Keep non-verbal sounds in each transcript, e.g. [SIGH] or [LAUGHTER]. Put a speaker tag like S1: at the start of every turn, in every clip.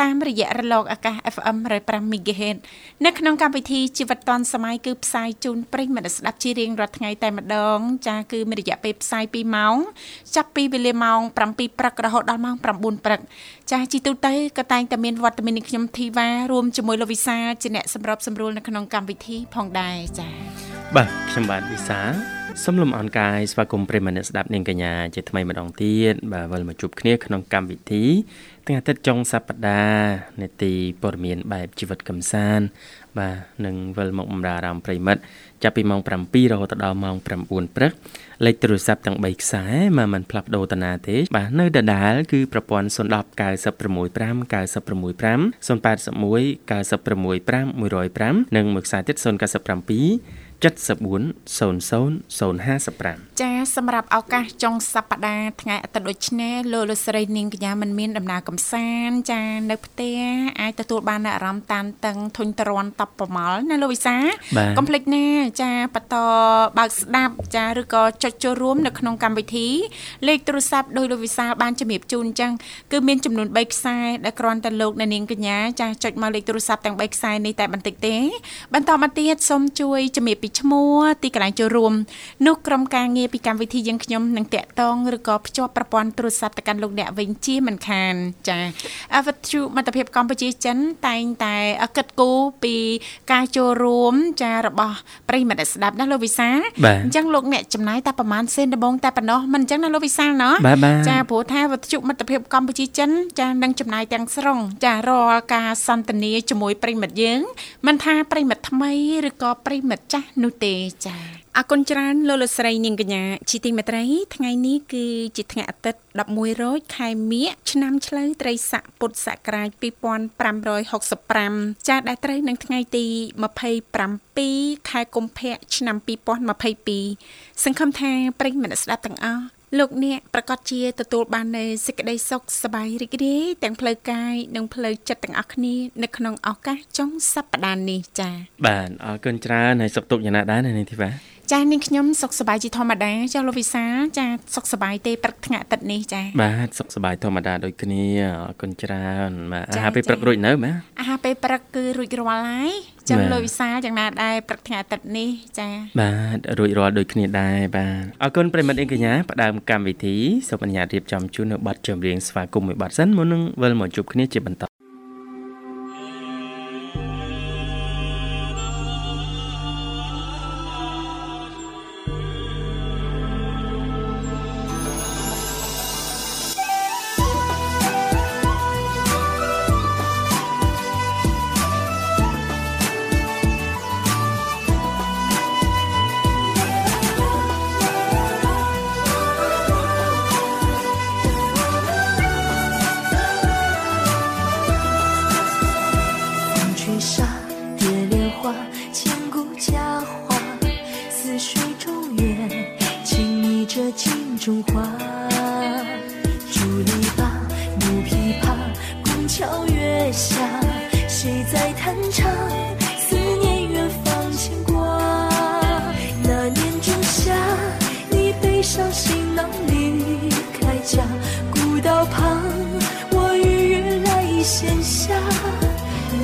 S1: តាមរយៈរលកអាកាស FM 105 MHz នៅក្នុងកម្មវិធីជីវិតឌွန်សម័យគឺផ្សាយជូនប្រិយមិត្តស្ដាប់ជារៀងរាល់ថ្ងៃតែម្ដង ចាគឺមានរយៈពេលផ្សាយ2ម៉ោងចាប់ពីវេលាម៉ោង7ព្រឹករហូតដល់ម៉ោង9ព្រឹកចាជីទូទៅក៏តែងតែមានវត្តមាននេះខ្ញុំធីវ៉ារួមជាមួយលោកវិសាជាអ្នកសម្របសម្រួលនៅក្នុងកម្មវិធីផងដែរចា
S2: បាទខ្ញុំបាទវិសាសូមលំអរកាយស្វាគមន៍ប្រិមត្តស្ដាប់នាងកញ្ញាជាថ្មីម្ដងទៀតបាទវិលមកជួបគ្នាក្នុងកម្មវិធី ថ្ងៃអាទិត្យចុងសប្ដាហ៍នេតិព័ត៌មានបែបជីវិតកំសាន្តបាទនឹងវិលមកបម្រើអារម្មណ៍ប្រិមិត្តចាប់ពីម៉ោង7រហូតដល់ម៉ោង9ព្រឹកលេខទូរស័ព្ទទាំង3ខ្សែមកមិនផ្លាស់ប្ដូរតាណាទេ បាទនៅដដែលគឺប្រព័ន្ធ010 965 965 081 965 105និងមួយខ្សែទៀត097 7400055
S1: ចាសម្រាប់ឱកាសចុងសប្តាហ៍ថ្ងៃអាទិត្យដូចនេះលោកលោកស្រីនាងកញ្ញាមិនមានដំណើរកំសាន្តចានៅផ្ទះអាចទទួលបានអារម្មណ៍តានតឹងធុញទ្រាន់តបប្រមល់ណាលោកវិសាកុំភ្លេចណាចាបន្តបើកស្ដាប់ចាឬក៏ចុចចូលរួមនៅក្នុងកម្មវិធីលេខទូរស័ព្ទដោយលោកវិសាបានជំរាបជូនអញ្ចឹងគឺមានចំនួន3ខ្សែដែលគ្រាន់តែលោកអ្នកនាងកញ្ញាចាចុចមកលេខទូរស័ព្ទទាំង3ខ្សែនេះតែបន្តិចទេបន្តមកទៀតសូមជួយជំរាបពីឈ្មោះទីកន្លែងចូលរួមនោះក្រុមការងារពីកម្មវិធីយើងខ្ញុំនឹងតាក់ទងឬក៏ភ្ជាប់ប្រព័ន្ធទូរស័ព្ទទៅកាន់លោកអ្នកវិញជាមិនខានចាអវត្ថុមិត្តភាពកម្ពុជាចិនតែងតែគិតគូរពីការចូលរួមចារបស់ប្រិមិត្តស្ដាប់ណាលោកវិសាអញ្ចឹងលោកអ្នកចំណាយតែប្រហែលសេនដំបងតែប៉ុណ្ណោះមិនអញ្ចឹងណាលោកវិសាណោះចាព្រោះថាវត្ថុមិត្តភាពកម្ពុជាចិនចានឹងចំណាយទាំងស្រុងចារាល់ការសន្ទនាជាមួយប្រិមិត្តយើងមិនថាប្រិមិត្តថ្មីឬក៏ប្រិមិត្តចាស់នោះទេចាអរគុណច្រើនលោកលោកស្រីនាងកញ្ញាជីទីមេត្រីថ្ងៃនេះគឺជាថ្ងៃអាទិត្យ11រោចខែមិញឆ្នាំឆ្លូវត្រីស័កពុទ្ធសករាជ2565ចាដែលត្រូវនឹងថ្ងៃទី27ខែកុម្ភៈឆ្នាំ2022សង្ឃឹមថាប្រិយមិត្តស្ដាប់ទាំងអស់ លោកអ្នកប្រកាសជាទទួលបាននូវសេចក្តីសុខសប្បាយរីករាយទាំងផ្លូវកាយនិងផ្លូវចិត្តទាំងអស់គ្នានៅក្នុងឱកាសចុងសប្តាហ៍នេះចា៎
S2: បាទអរគុណច្រើនហើយសុខទុក្ខយ៉ាងណាដែរនាងធីវ៉ា
S1: ចានាងខ្ញុំសុខសប្បាយជាធម្មតាចាលោកវិសាចាសុខសប្បាយទេព្រឹកថ្ងៃអាទិត្យនេះចា
S2: បាទសុខសប្បាយធម្មតាដូចគ្នាអរគុណច្រើនបាទអាហារពេលព្រឹករួចនៅបាទ
S1: អាហារ ពេលព្រឹកគឺរួចរាល់ហើយចឹងលោកវិសាយ៉ាងណាដែរព្រឹកថ្ងៃអាទិត្យនេះចា
S2: បាទរួចរាល់ដូចគ្នាដែរបាទអរគុណប្រិមិត្តអីកញ្ញាផ្ដើមកម្មវិធីសូមអនុញ្ញាតរៀបចំជូននៅប័ណ្ណចម្រៀងស្វាគមន៍មួយប័ណ្ណសិនមុននឹងវិលមកជួបគ្នាជាបន្ត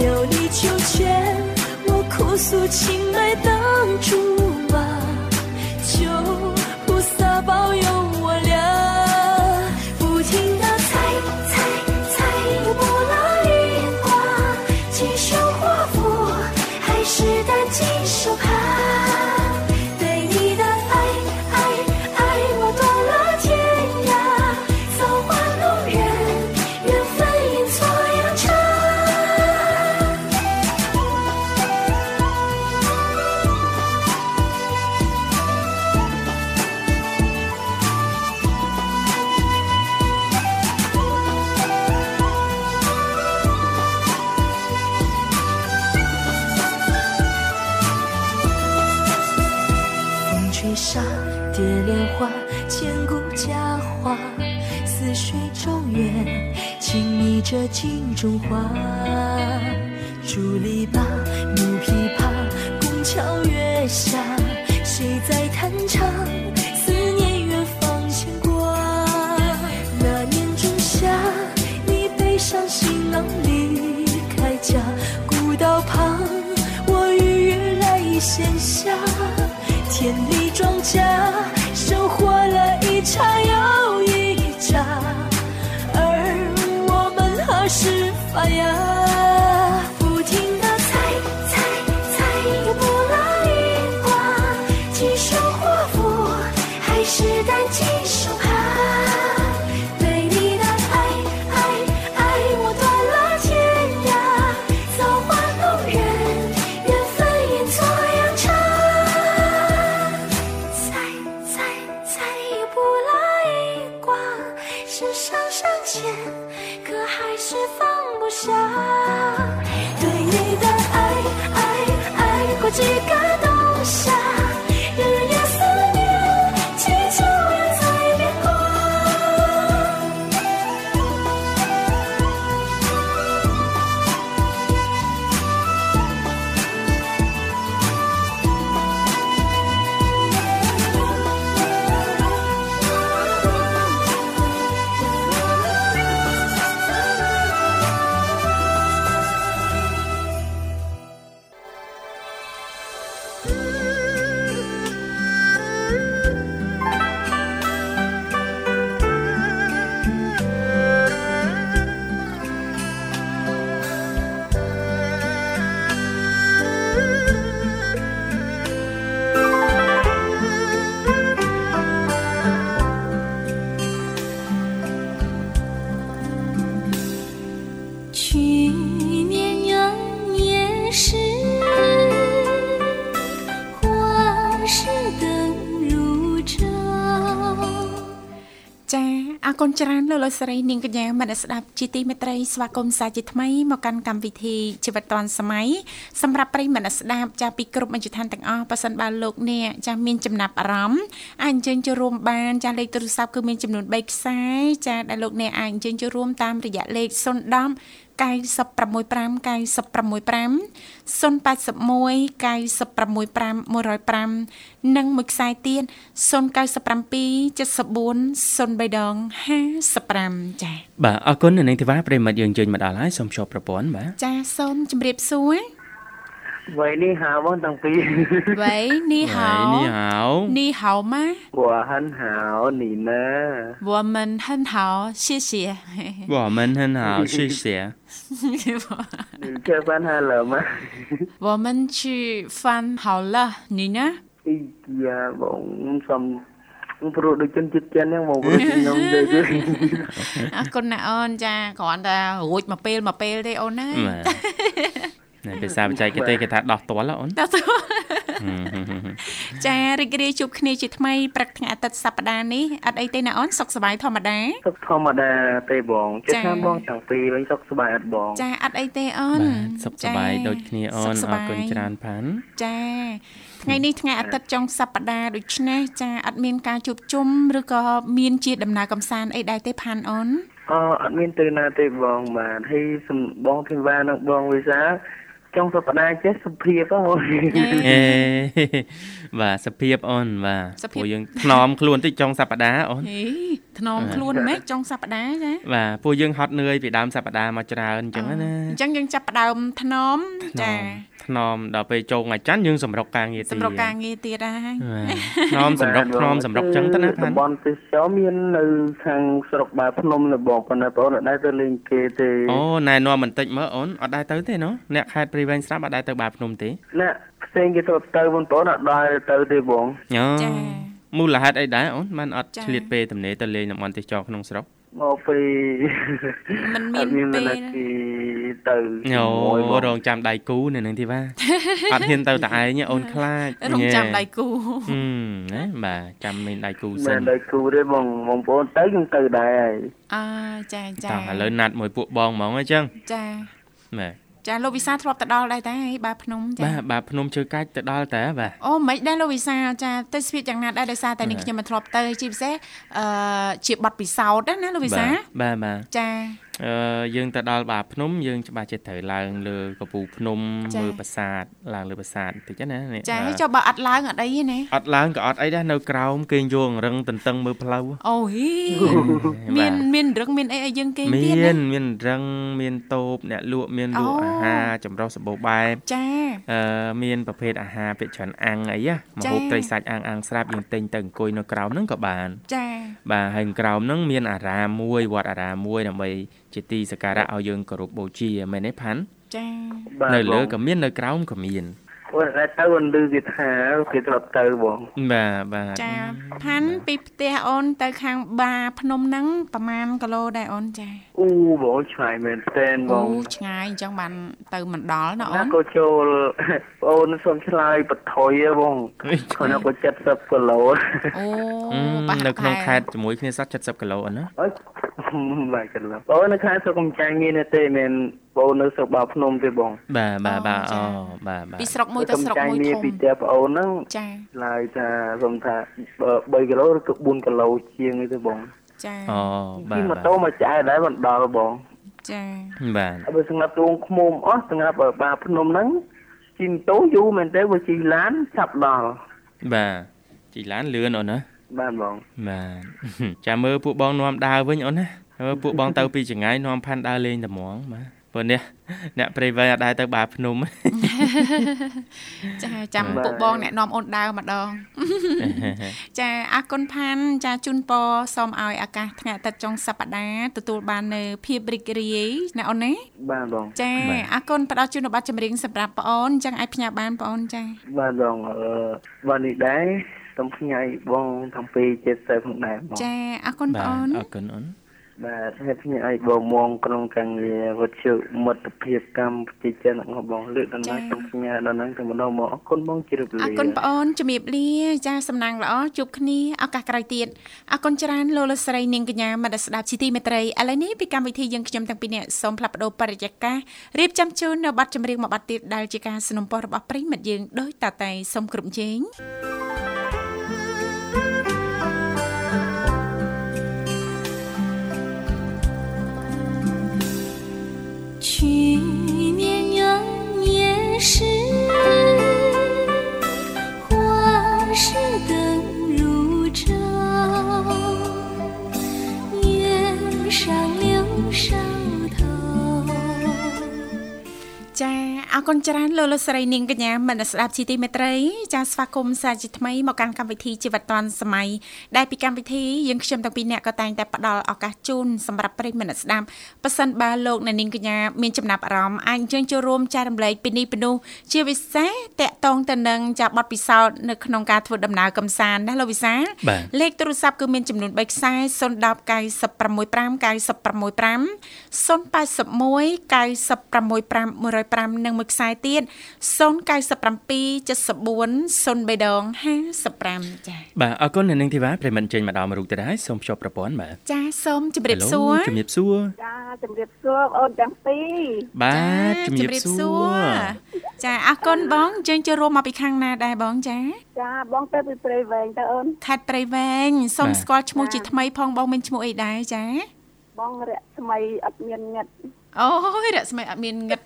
S3: 求你求签，我哭诉青梅当竹马，求菩萨保佑。镜中花。竹篱笆，木琵琶，拱桥月下，谁在弹唱？思念远方牵挂。那年仲夏，你背上行囊离开家，古道旁，我与月来闲暇。田里庄稼，收获了一茬
S1: គុណច្រើនលោកលោកស្រីនាងកញ្ញាមនស្សស្ដាប់ជាទីមេត្រីស្វាគមន៍សាជាថ្មីមកកាន់កម្មវិធីជីវិតឌွန်សម័យសម្រាប់ប្រិយមនស្សស្ដាប់ចាពីគ្រប់មជ្ឈដ្ឋានទាំងអស់ប៉ះសិនបើលោកអ្នកចាមានចំណាប់អារម្មណ៍អាចអញ្ជើញចូលរួមបានចាលេខទូរស័ព្ទគឺមានចំនួន3ខ្សែចាដែលលោកអ្នកអាចអញ្ជើញចូលរួមតាមរយៈលេខ010 965 965 081 965 105និងមួយខ្សែទៀត097 74 03ដង55ចា៎
S2: បាទអរគុណនៅនឹងទេវ៉ាប្រិមត្តយើងជើញមកដល់ហើយសូមជួបប្រព័ន្ធបាទ
S1: ចា៎សូមជម្រាបសួរ
S4: 喂，你好，បងទាំងពីរ
S1: វ៉ៃនីហៅ
S2: នេះហៅ
S1: នីហៅម៉ា
S4: 我很好，你呢？
S1: 我们很好谢谢[LAUGHS]
S2: 我们很好谢谢
S4: 你吃饭好了吗？
S1: 我们去饭好了你呢
S4: អីយ៉ាបងសំព្រោះដូចជនជាតិចិនហ្នឹងបងព្រោះខ្ញុំនិយាយទេ
S1: អរគុណណាអូនចាគ្រាន់តែរួចមកពេលមកពេលទេអូនណា [LAUGHS]
S2: បាទនៅ [LAUGHS] ភាសាបច្ចេកទេសគេថាដោះទាល់ហ៎អូន
S1: ដល់ទៅចារីករាយជួបគ្នាជាថ្មីព្រឹកថ្ងៃអាទិត្យសប្តាហ៍នេះអត់អីទេណាអូនសុខសប្បាយធម្មតា
S4: សុខធម្មតាទេបងជិះ
S1: ចា៎
S4: ថាបងទាំងពីរវិញសុខសប្បាយអត់បង
S1: ចាអត់អីទេអូន
S2: បាទសុខសប្បាយ
S1: ចា
S2: ដូចគ្នាអូន
S1: សុខស
S2: អ
S1: ប្របាយ
S2: គុណច្រើនផាន់
S1: ចាថ្ងៃនេះថ្ងៃអាទិត្យចុងសប្តាហ៍ដូច្នេះចាអត់មានការជួបជុំឬក៏មានជាដំណើរកំសាន្តអីដែរទេផាន់អូន
S4: អអត់មានទៅណាទេបងបាទហើយសំបងធីវ៉ានិងបងវិសា ចុងសប្តាហ៍ចេះសុភាពហ៎បង
S2: អេបាទសភាពអូនបាទ
S1: សភាព
S2: ព្រោះយើងថ្នមខ្លួនតិចចុងសប្តាហ៍អូន
S1: ហេថ្នមខ្លួនម៉េចចុងសប្តាហ៍ចា
S2: បាទពួកយើងហត់នឿយពីដើមសប្តាហ៍មកច្រើនអញ្ចឹងណា
S1: អញ្ចឹងយើងចាប់ផ្ដើមថ្នមចា
S2: ថ្នមដល់ពេលចូលថ្ងៃច័ន្ទយើងសម្រុកការងារទៀត
S1: សម្រាប់ការងារទៀតហើយ
S2: ថ្នមសម្រុកថ្នមសម្រុកអញ្ចឹងទៅណាផា
S4: តំ
S2: ន
S4: បន់ទេសចរមាននៅខាងស្រុកបាភ្នំនៅបងប៉ុន្តែបងអត់ដែរទៅលេងគេទេ
S2: អូណែនាំបន្តិចមើលអូនអត់ដែរទៅទេណូអ្នកខេត្តព្រៃវែងស្រាប់អត់ដែរទៅបាភ្នំទេ
S4: ណាផ្សេងគេទៅទៅបងប្អូនអត់ដែរទៅទេបង
S2: ញ៉ូ
S1: ចា
S2: មូលហេតុអីដែរអូនបានអត់
S1: ចា
S2: ឆ្លៀតពេលទំនេរទៅលេងតំបន់ទេសចរក្នុងស្រុក
S4: មកពី
S1: มันមាន
S4: អត់មាន
S1: ពេល
S4: ណាទីទៅ
S2: ញ៉ូ
S4: ជាមួយបង
S2: រងចាំដៃគូនៅនឹងទីវ៉ាអត់ហ៊ានទៅតែឯងទេអូនខ្លាច
S1: រងចាំដៃគូ
S2: ហឹមណាបាទចាំមានដៃគូសិ
S4: មែ
S2: ន
S4: នដល់គូទេបងបងប្អូនទៅយើងទៅដែរហើយ
S1: អើចាចា
S2: តោះឥឡូវណាត់មួយពួកបងហ្មងអញ្ចឹង
S1: ចា
S2: បាទ
S1: ចាលោកវិសាធ្លាប់ទៅដល់ដែរតែបាទភ្នំចា
S2: បាទបាទភ្នំជើកាច់ទៅដល់តើបាទ
S1: អូមិនដែរលោកវិសាចាទៅស្វៀតយ៉ាងណាដែរដោយសារតែនេះខ្ញុំមិនធ្លាប់ទៅជាពិសេសអឺជាប័ណ្ណពិសោធន៍ណាលោកវិសា
S2: បាទបាទ
S1: ចា
S2: អឺយើងទៅដល់បាភ្នំយើងច្បាស់ចិត្តត្រូវឡើងលើកពូភ្នំ
S1: ចា៎
S2: មើលប្រាសាទឡើងលើប្រាសាទបន្តិចណានេះ
S1: ចា
S2: អឺ
S1: ហើយចុះបើអត់ឡើងអត់អីទេណា
S2: អត់ឡើងក៏អត់អីដែរនៅក្រោមគេងយងរឹងតន្ទឹងមើលផ្លូវ
S1: អូហ៊ីមានមានរឹងមានអីឲ្យយើងគេង
S2: មា
S1: ទៀត
S2: ន
S1: ណា
S2: មានរឹងមានតូបអ្នកលក់មានលក់
S1: អូ
S2: អាហារចម្រុះសម្បូរបែប
S1: ចា
S2: អឺមានប្រភេទអាហារពាក្យច្រើនអាំងអីណាម
S1: ចា៎
S2: ហូបត្រីសាច់អាំងអាំងស្រាប់យើងទិញទៅអង្គុយនៅក្រោមហ្នឹងក៏បាន
S1: ចា
S2: បាទហើយក្រោមហ្នឹងមានអារាមមួយវត្តអារាមមួយដើម្បីជាទីសក្ការៈឲ្យយើងគោរពបូជាមែនទេផាន់
S1: ចា
S4: បាទ
S2: នៅលើ
S4: បង
S2: ក៏មាននៅក្រោមក៏មាន
S4: អូនតែទៅមិនឮគេថាគេធ្លាប់ទៅបង
S2: បាទបាទ
S1: ចាផាន់ពីផ្ទះអូនទៅខាងបាភ្នំហ្នឹងប្រហែលគីឡូដែរអូនចា
S4: អូបងឆ្ងាយមែនទែនប
S1: អូ
S4: ង
S1: ឆ្ងាយអញ្ចឹងបានទៅមិនដល់ណាអូ
S4: ណា
S1: ន
S4: ក៏ចូលបងអូនសុំឆ្លើយបថុយហ៎បងគាត់ក៏70គីឡូ
S1: អូ
S2: អឺ
S1: ប្រហែល
S2: នៅក្នុងខេត្តជាមួយគ្នាសត70គីឡូអូនណា
S4: អើយបាទគីឡូបងនៅខាងស្រុកកំចាញ់មានទេមែនបងនៅស្រុកបាភ្នំទេបង
S2: បាទបាទបាទ
S1: ចា
S2: អូបាទបាទ
S1: ពីស្រុកមួយទៅស្រុកមួយ
S4: មាន
S1: ធំ
S4: ពីផ្ទះបងអូនហ្នឹង
S1: ចា
S4: ឆ្លើយថាសុំថា3គីឡូឬក៏4គីឡូជាងទេបង
S1: ចា
S2: អូបា
S4: ជិះ
S2: ទ
S4: ម៉ូ
S2: បាទ
S4: តូមកចាយដែរមិនដល់បង
S1: ចា
S2: បាទ
S4: ហើយបើសម្រាប់ដងឃ្មុំអស់សម្រាប់បាភ្នំហ្នឹងជិះម៉ូតូយូរមែនទេបើជិះឡានឆាប់ដល់
S2: បាទជីឡានលឿនអូនណា
S4: បាទបង
S2: បាទចាំមើលពួកបងនាំដើរវិញអូនណាមើលពួកបងទៅពីចង្ងាយនាំផាន់ដើរលេងតែហ្មងបាទ ព្រោះនេះអ្នកព្រៃវែងអត់ដែរទៅបាភ្នំ
S1: ចាចាំពួកបងអ្នកនាំអូនដើរម្ដងចាអរគុណផាន់ចាជូនពរសូមឲ្យឱកាសថ្ងៃអាទិត្យចុងសប្តាហ៍ទទួលបាននៅភាពរីករាយណាអូនណា
S4: បាទបង
S1: ចា
S2: បាទ
S1: អរគុណផ្ដល់ជូនប័ណ្ណចម្រៀងសម្រាប់បងអូនចឹងអាចផ្ញើបានបងអូនចា
S4: បាទបងអឺបាទនេះដែរសូមផ្ញើបងតាំងពី70ផងដែរបង
S1: ចាអរគុណបង
S2: បាទ
S1: អូន
S2: អរគុណអូន
S4: បាទហើយផ្ញើឲ្យបងមងក្នុងការងារវត្ថុមិត្តភាពកម្មប្រជាជនរបស់បងលើកដំណើរសូមផ្ញើដល់ហ្នឹងទៅម្ដងមកអរគុណបងជ្រាបលា
S1: អរគុណបងអូនជំរាបលាចាសំណាងល្អជួបគ្នាឱកាសក្រោយទៀតអរគុណច្រើនលោកលោកស្រីនាងកញ្ញាមនស្ដាប់ជីទីមេត្រីឥឡូវនេះពីកម្មវិធីយើងខ្ញុំទាំងពីរនាក់សូមផ្លាប់បដោបរិយាកាសរៀបចំជូននៅប័ណ្ណចម្រៀងមួយប័ណ្ណទៀតដែលជាការสนับสนุนរបស់ប្រិយមិត្តយើងដោយតតែសូមគ្រប់ជេង
S3: 去
S1: អរគុណច្រើនលោកលោកស្រីនាងកញ្ញាមនស្ដាប់ជីទីមេត្រីចាស្វាគមន៍សាជាថ្មីមកកាន់កម្មវិធីជីវិតឌွန်សម័យដែលពីកម្មវិធីយើងខ្ញុំទាំងពីរនាក់ក៏តែងតែផ្ដល់ឱកាសជូនសម្រាប់ប្រិយមិត្តស្ដាប់ប៉ះសិនបើលោកអ្នកនាងកញ្ញាមានចំណាប់អារម្មណ៍អាចអញ្ជើញចូលរួមចែករំលែកពីនេះពីនោះជាពិសេសតកតងទៅនឹងចាប័ណ្ណពិសោធន៍នៅក្នុងការធ្វើដំណើរកំសាន្តណាលោកវិសាល
S2: បាទ
S1: លេខទូរស័ព្ទគឺមានចំនួន3ខ្សែ010 965 965 081 965 105និងមួយខ្សែទៀត097 74 03ដង55ចា៎
S2: បាទអរគុណអ្នកនាងធីវ៉ាប្រិយមិត្តចេញមកដល់មករូបទៅដែរសូមភ្ជាប់ប្រព័ន្ធបាទ
S1: ចាសូមជម្រាប
S2: Hello
S1: សួរ
S2: ជំរាបសួរ
S5: ចាជំរាបសួរបងអូនទាំងពីរ
S2: បាទជំរាបសួរ
S1: ចាអរគុណបងជើញចូលរួមមកពីខាងណាដែរបងចា
S5: ចាបងទៅពីព្រៃវែងទៅអូន
S1: ខេត្តព្រៃវែងសូមស្គាល់ឈ្មោះជាថ្មីផងបងមានឈ្មោះអីដែរចា
S5: បងរកថ្មីអត់មានញឹក
S1: អូយរស្មីអត់មានងឹត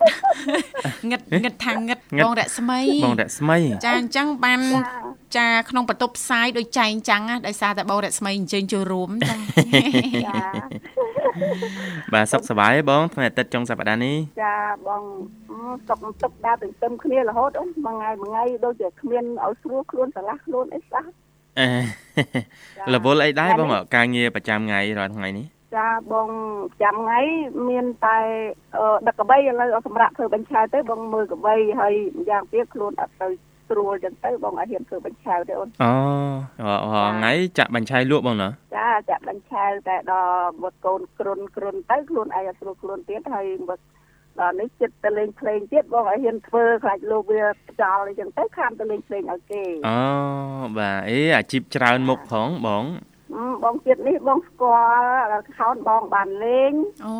S1: ងឹតងឹតថាងឹត
S2: ងឹត
S1: បងរស្មី
S2: បងរស្មី
S1: ចាអញ្ចឹងបានចាក្នុងបន្ទប់ផ្សាយដូចចែងអញ្ចឹងណាដោយសារតែបងរស្មីអញ្ជើញចូលរួមចា
S5: ចា
S2: បាទសុខសប្បាយទេបងថ្ងៃអាទិត្យចុងសប្តាហ៍នេះ
S5: ចាបងអឺទុកទុកដើរទន្ទឹមគ្នារហូតអូនមួយថ្ងៃមួយថ្ងៃដូចជាគ្មានឲ្យស្រួលខ្លួនស្រឡះខ្លួនអីសោះ
S2: អេរវល់អីដែរបងការងារប្រចាំថ្ងៃរាល់ថ្ងៃនេះ
S5: ចាបងចាំថ្ងៃមានតែអឺដឹកកបីឥឡូវសម្រាប់ធ្វើបញ្ឆៅទៅបងមើលកបីហើយម្យ៉ាងទៀតខ្លួនអត់ទៅស្រួលចឹងទៅបងឲ្យហ៊ានធ្វើបញ្ឆៅទេអូន
S2: អូរាល់រាល់ថ្ងៃចាក់បាញ់ឆៃលក់បងណា
S5: ចាចាក់បញ្ឆៅតែដល់មកកូនគ្រុនគ្រុនទៅខ្លួនឯងអត់ស្រួលខ្លួនទៀតហើយមកដល់នេះចិត្តទៅលេងភ្លេងទៀតបងឲ្យហ៊ានធ្វើខ្លាចលោកវាចោលអីចឹងទៅខាំទៅលេងភ្លេងឲ្យគេ
S2: អូបាទអេអាជីពច្រើនមុខផងបង
S5: អឺ បងទៀតនេះបងស្គាល់ខោនបងបានលេង
S1: អូ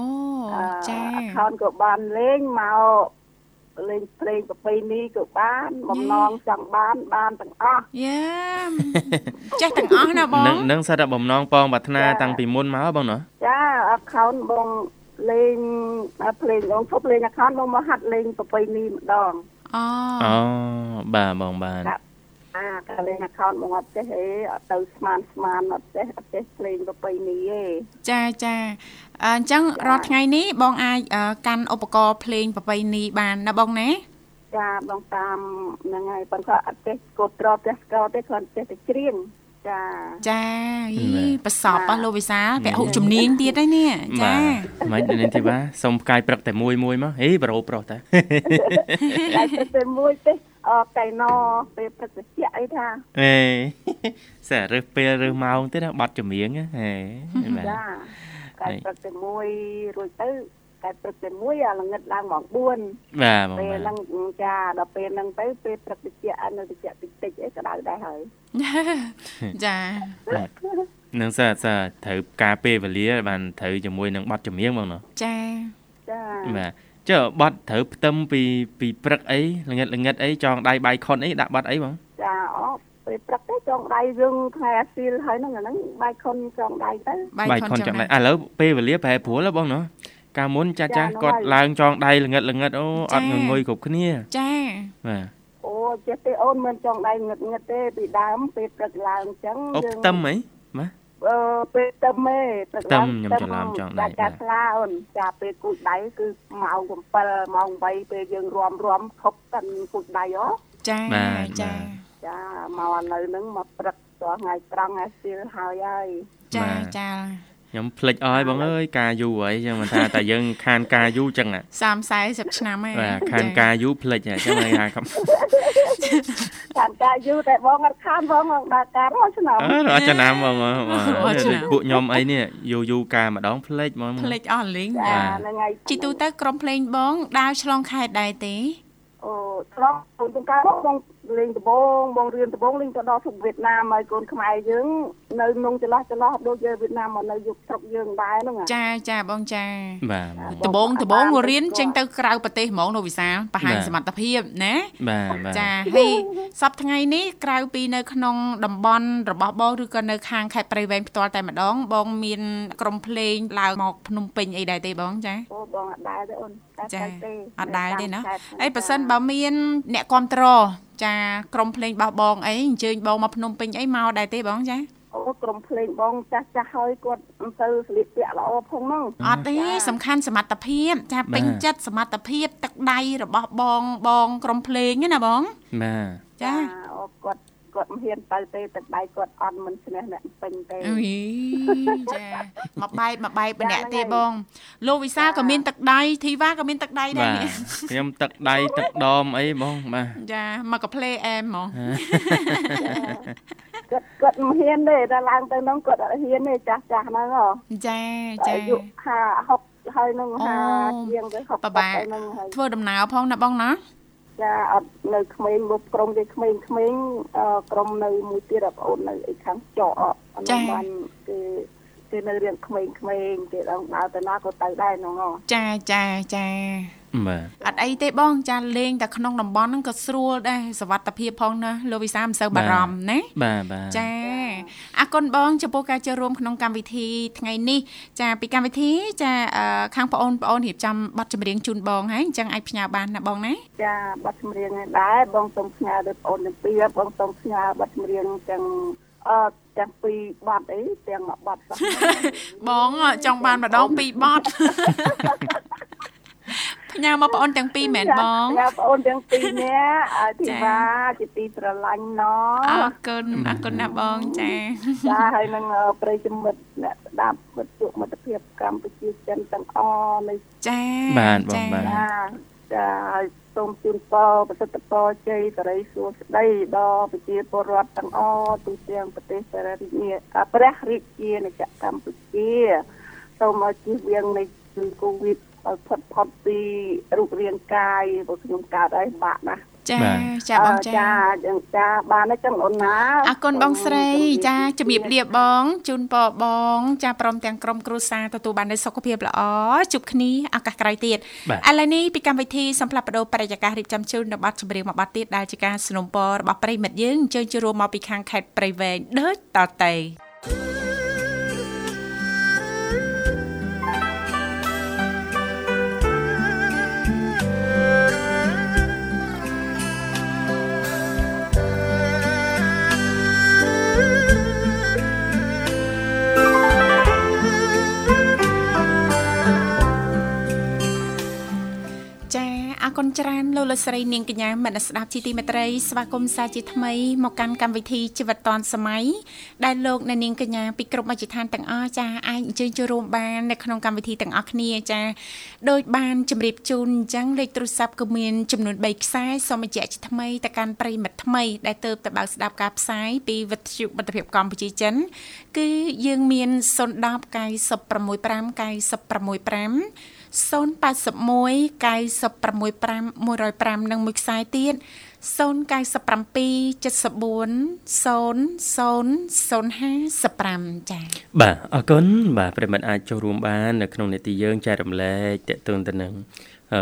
S5: អឺ
S1: ចា
S5: ខោនក៏បានលេងមកលេងភ្លេងប្រពៃណីក៏បានបំណងចង់បានបានទាំងអស់
S1: យ៉ាចេះទាំងអស់ណាបង
S2: នឹងនឹងសិតតែបំណងពងប្រាថ្នាតាំងពីមុនមកបងណា
S5: ចាអខោនបងលេងភ្លេងបងឈប់លេងអខោនបងមកហាត់លេងប្រពៃណីម្ដង
S1: អូ
S2: អូបាទបងបាទ
S5: ចា អាតែលេងអខោនបងអត់ចេះទេអត់ទៅស្មានស្មានអត់ចេះអត់ចេះភ្លេងប្រពៃណីទេ
S1: ចាចាអអញ្ចឹងរាល់ថ្ងៃនេះបងអាចអឺកាន់ឧបករណ៍ភ្លេងប្រពៃណីបានណាបងណា
S5: ចាបងតាមហ្នឹងហើយប៉ុន្តែអត់ចេះកូតត្រប់ចេះស្កោទេគ្រាន់ចេះតែច្រៀងចា
S1: ចាយីប្រសពអស់លោកវិសាលពហុជំនាញទៀតហើយនេះចា
S2: បាទមិននេះទេបាទសុំផ្កាយព្រឹកតែមួយមួយមកហេប្រូប្រុសតា
S5: តែទៅមួយទេ អកៃណពេលព្រឹកត្រជាក់អីថា
S2: អេសែរើសពេលរើសម៉ោងទៀតណាបាត់ចម្រៀងហ៎ហេបាទ
S5: ចាកែព្រឹកតែមួយរួចទៅកែព្រឹកតែមួយអាល្ងិតឡើងម៉ោង4
S2: បាទបង
S5: ពេល
S2: បាទ
S5: ហ្នឹងចាដល់ពេលហ្នឹងទៅពេលព្រឹកត្រជាក់នៅត្រជាក់តិចតិចអីក្តៅដែរហើយ
S1: ចា
S2: នឹងសើសើត្រូវការពេលវេលាបានត្រូវជាមួយនឹងបាត់ចម្រៀងបងណា
S1: ចា
S5: ចា
S2: បាទ ចុះបាត់ត្រូវផ្ទឹមពីពីព្រឹកអីល្ងិតល្ងិតអីចងដៃបាយខុនអីដាក់បាត់អីបង
S5: ចាអូពេលព្រឹកទៅចងដៃយើងថ្ងៃអាស៊ីលហើយហ្នឹងអាហ្នឹងបាយខុនចងដៃទៅ
S1: បាយខុនចឹង
S2: ដៃ
S1: ដែរ
S2: ឥឡូវពេលវេលាប្រែប្រួលហ៎បងណាកាលមុនចាស់ចាស់គាត់ឡើងចងដៃល្ងិតល្ងិតអូអត់ងងុយគ្រប់គ្នា
S1: ចា
S2: បាទ
S5: អូចេះទេអូនមិនចងដៃងឹតងឹតទេពីដើមពេលព្រឹកឡើងអញ្ចឹង
S2: អូផ្ទឹមអីបាទ
S5: អឺពេលទឹមទេព្រឹក
S2: ទឹ
S5: ឡា
S2: ម
S5: ង
S2: ខ្ញុំច្រឡំចងដៃ
S5: ចាចាថ្លាអូនចាពេលគូចដៃគឺម៉ោង7ម៉ោង8ពេលយើងរំរំខប់តាន់គូចដៃអូ
S1: ចាចា
S5: ចាមកឥឡូវហ្នឹងមកព្រឹកតោះថ្ងៃត្រង់ថ្ងៃស្ទៀលហើយហើយ
S1: ចាចា
S2: ខ្ញុំភ្លេចអស់ហើយបងអើយការយូរហើយចឹងមិនថាតែយើងខានការយូរចឹងហ่ะ
S1: 30 40ឆ្នាំហើយ
S2: បាទខានការយូរភ្លេចហ่ะចឹងហើយថាកំ
S5: តាមការយូរតែបងអត់ខានបងមកដល់ការរស់ឆ្នាំ
S2: អើរត់ចំណាំបងអើយបាទដូចពួកខ្ញុំអីនេះយូរយូរការម្ដងភ្លេចហ្មង
S1: ភ្លេចអស់លេង
S5: ចា
S2: បាទ
S5: ហ្នឹងហើយ
S1: ជីទូទៅក្រុមភ្លេងបង ដើរឆ្លងខេត្តដែរទេ
S5: អូឆ្លងកូនទាំងការបង លេងដំបងបងរៀនដំបងលេងទៅដល់ស្រុកវៀតណាមហើយកូនខ្មែរយើងនៅក្នុងចន្លោះចន្លោះដូចយើងវៀតណាមមកនៅយុគស្រុកយើងដែរហ្នឹង
S1: ចាចាបងចា
S2: បាទ
S1: ដបងដបងរៀនចេញទៅក្រៅប្រទេសហ្មងលោកវិសាលបង្ហាញសមត្ថភាពណា
S2: បាទបាទ
S1: ចាហើយសប្តាហ៍ថ្ងៃនេះក្រៅពីនៅក្នុងតំបន់របស់បងឬក៏នៅខាងខេត្តព្រៃវែងផ្ទាល់តែម្ដង បងមានក្រុមភ្លេងឡើងមកភ្នំពេញអីដែរទេបងចា
S5: អូបងអត់ដែរទេអូនតែ
S1: ចា
S5: ទៅទេ
S1: អត់ដែរទេណា
S5: តាមខេត្ត
S1: អីប៉ះសិនបើមានអ្នកគ្រប់ត្រ ចាក្រុមភ្លេងរបស់បងអីអញ្ជើញបងមកភ្នំពេញអីមកដែរទេបងចា
S5: អូក្រុមភ្លេងបងចាស់ចាស់ហើយគាត់មិនទៅស្លៀកពាក់ល្អផងហ្នឹង
S1: អត់ទេសំខាន់សមត្ថភាពចាពេញចិត្តសមត្ថភាពទឹកដៃរបស់បងបងក្រុមភ្លេងហ្នឹងណាបង
S2: បាទ
S1: ចា
S5: អូគាត់ គាត់មិនហ៊ានទៅទេទឹកដៃគាត់អត់មិនឈ្នះអ្នកពេញទេ
S1: អុយចាមកបែបមកបែបម្នាក់ទេបងលោកវិសាលក៏មានទឹកដៃធីវ៉ាក៏មានទឹកដៃដែរ
S2: បាទ
S1: នេះ
S2: ខ្ញុំទឹកដៃទឹកដមអីបងបាទ
S1: ចាមកកាផ្លេអែមហ្មង
S5: គាត់គាត់មិនហ៊ានទេដល់ឡើងទៅហ្នឹងគាត់អត់ហ៊ានទេចាស់ចាស់ហ្នឹងហ៎
S1: ចាចា
S5: អាយុ50 60ហើយហ្នឹង
S1: អូ
S5: 50ជាងទៅ60
S1: បបាក់
S5: ទៅហ្នឹងហើយ
S1: ធ្វើដំណើរផងណាបងណា
S5: ចាអត់នៅក្មេងមកក្រុមគេក្មេងក្មេងអឺក្រុមនៅមួយទៀតបងប្អូននៅឯខាងចកអត់បានគេ គេនៅរៀងក្មេងក្មេងគេដល់ដើរទៅណាក៏ទៅដែរហ្នឹងហ៎
S1: ចាចាចា
S2: បាទ
S1: អត់អីទេបង ចាលេងតែក្នុងតំបន់ហ្នឹងក៏ស្រួលដែរសវត្ថភាពផងណាលោកវិសាលមិនសូវបារម្ភណា
S2: បាទបាទ
S1: ចាអរគុណបងចំពោះការចូលរួមក្នុងកម្មវិធីថ្ងៃនេះចាពីកម្មវិធីចាខាងបងអូនបងអូនរៀបចំបទចម្រៀងជូនបងហើយអញ្ចឹងអាចផ្ញើបានណាបងណា
S5: ចាបទចម្រៀងដែរបងសូមផ្ញើដល់បងអូនទាំងពីរបងសូមផ្ញើបទចម្រៀងទាំងអឺ ទាំងពីរបត់អីទាំងមួយបត់
S1: បងចង់បានម្ដងពីរបត់ផ្ញើមកបងអូនទាំងពីរមែនបង
S5: ផ្ញើបងអូនទាំងពីរនាក់ធីវ៉ាជាទីស្រឡាញ់ណ
S1: អរគុណអរគុណណាបងចា
S5: ចាហើយនឹងប្រិយមិត្តអ្នកស្ដាប់មិត្តជួបមិត្តភាពកម្ពុជាចិនទាំងអស់នៃ
S1: ចា
S2: បាទបងបាទ
S5: ចាហើយសូមជូនពរប្រសិទ្ធពរជ័យសរីសួស្តីដល់ប្រជាពលរដ្ឋទាំងអស់ទូទាំងប្រទេសសរីរាជព្រះរាជាណាចក្រកម្ពុជាសូមឲ្យជៀសវាងនៃជំងឺ Covid ឲ្យផុតផុតពីរូបរាងកាយរបស់ខ្ញុំកើតហើយបាក់ណា
S1: ចាចាបងចា
S5: ចាចឹងចាបានទេចឹងអូនណា
S1: អរគុណបងស្រីចាជំរាបលាបងជូនពរបង ចាព្រមទាំងក្រុមគ្រួសារទទួលបាននូវសុខភាពល្អជួបគ្នាឱកាសក្រោយទៀតឥឡូវនេះពីកម្មវិធីសំផ្លាប់បដោបរិយាកាសរៀបចំជូននៅប័ណ្ណចម្រៀងមួយប័ណ្ណទៀតដែលជាការสนับสนุนរបស់ប្រិមិត្តយើងអញ្ជើញជួបរួមមកពីខាងខេត្តព្រៃវែងដូចតទៅ គុណច្រើនលោកលោកស្រីនាងកញ្ញាមនស្ដាប់ជីទីមេត្រីស្វាគមន៍សាជាថ្មីមកកាន់កម្មវិធីជីវិតឌွန်សម័យដែលលោកអ្នកនាងកញ្ញាពីគ្រប់មជ្ឈដ្ឋានទាំងអស់ចាអាចអញ្ជើញចូលរួមបាននៅក្នុងកម្មវិធីទាំងអស់គ្នាចាដោយបានជម្រាបជូនអញ្ចឹងលេខទូរស័ព្ទក៏មានចំនួន3ខ្សែសូមបញ្ជាក់ជាថ្មីទៅកាន់ប្រិមិត្តថ្មីដែលទៅទៅបើកស្ដាប់ការផ្សាយពីវិទ្យុមិត្តភាពកម្ពុជាចិន គឺយើងមាន010 965 965 081 965 105និងមួយខ្សែទៀត097 74 0055ចា៎
S2: បាទអរគុណបាទប្រិមត្តអាចចូលរួមបាននៅក្នុងនេតិយើងចែករំលែកតេតឹងទៅនឹង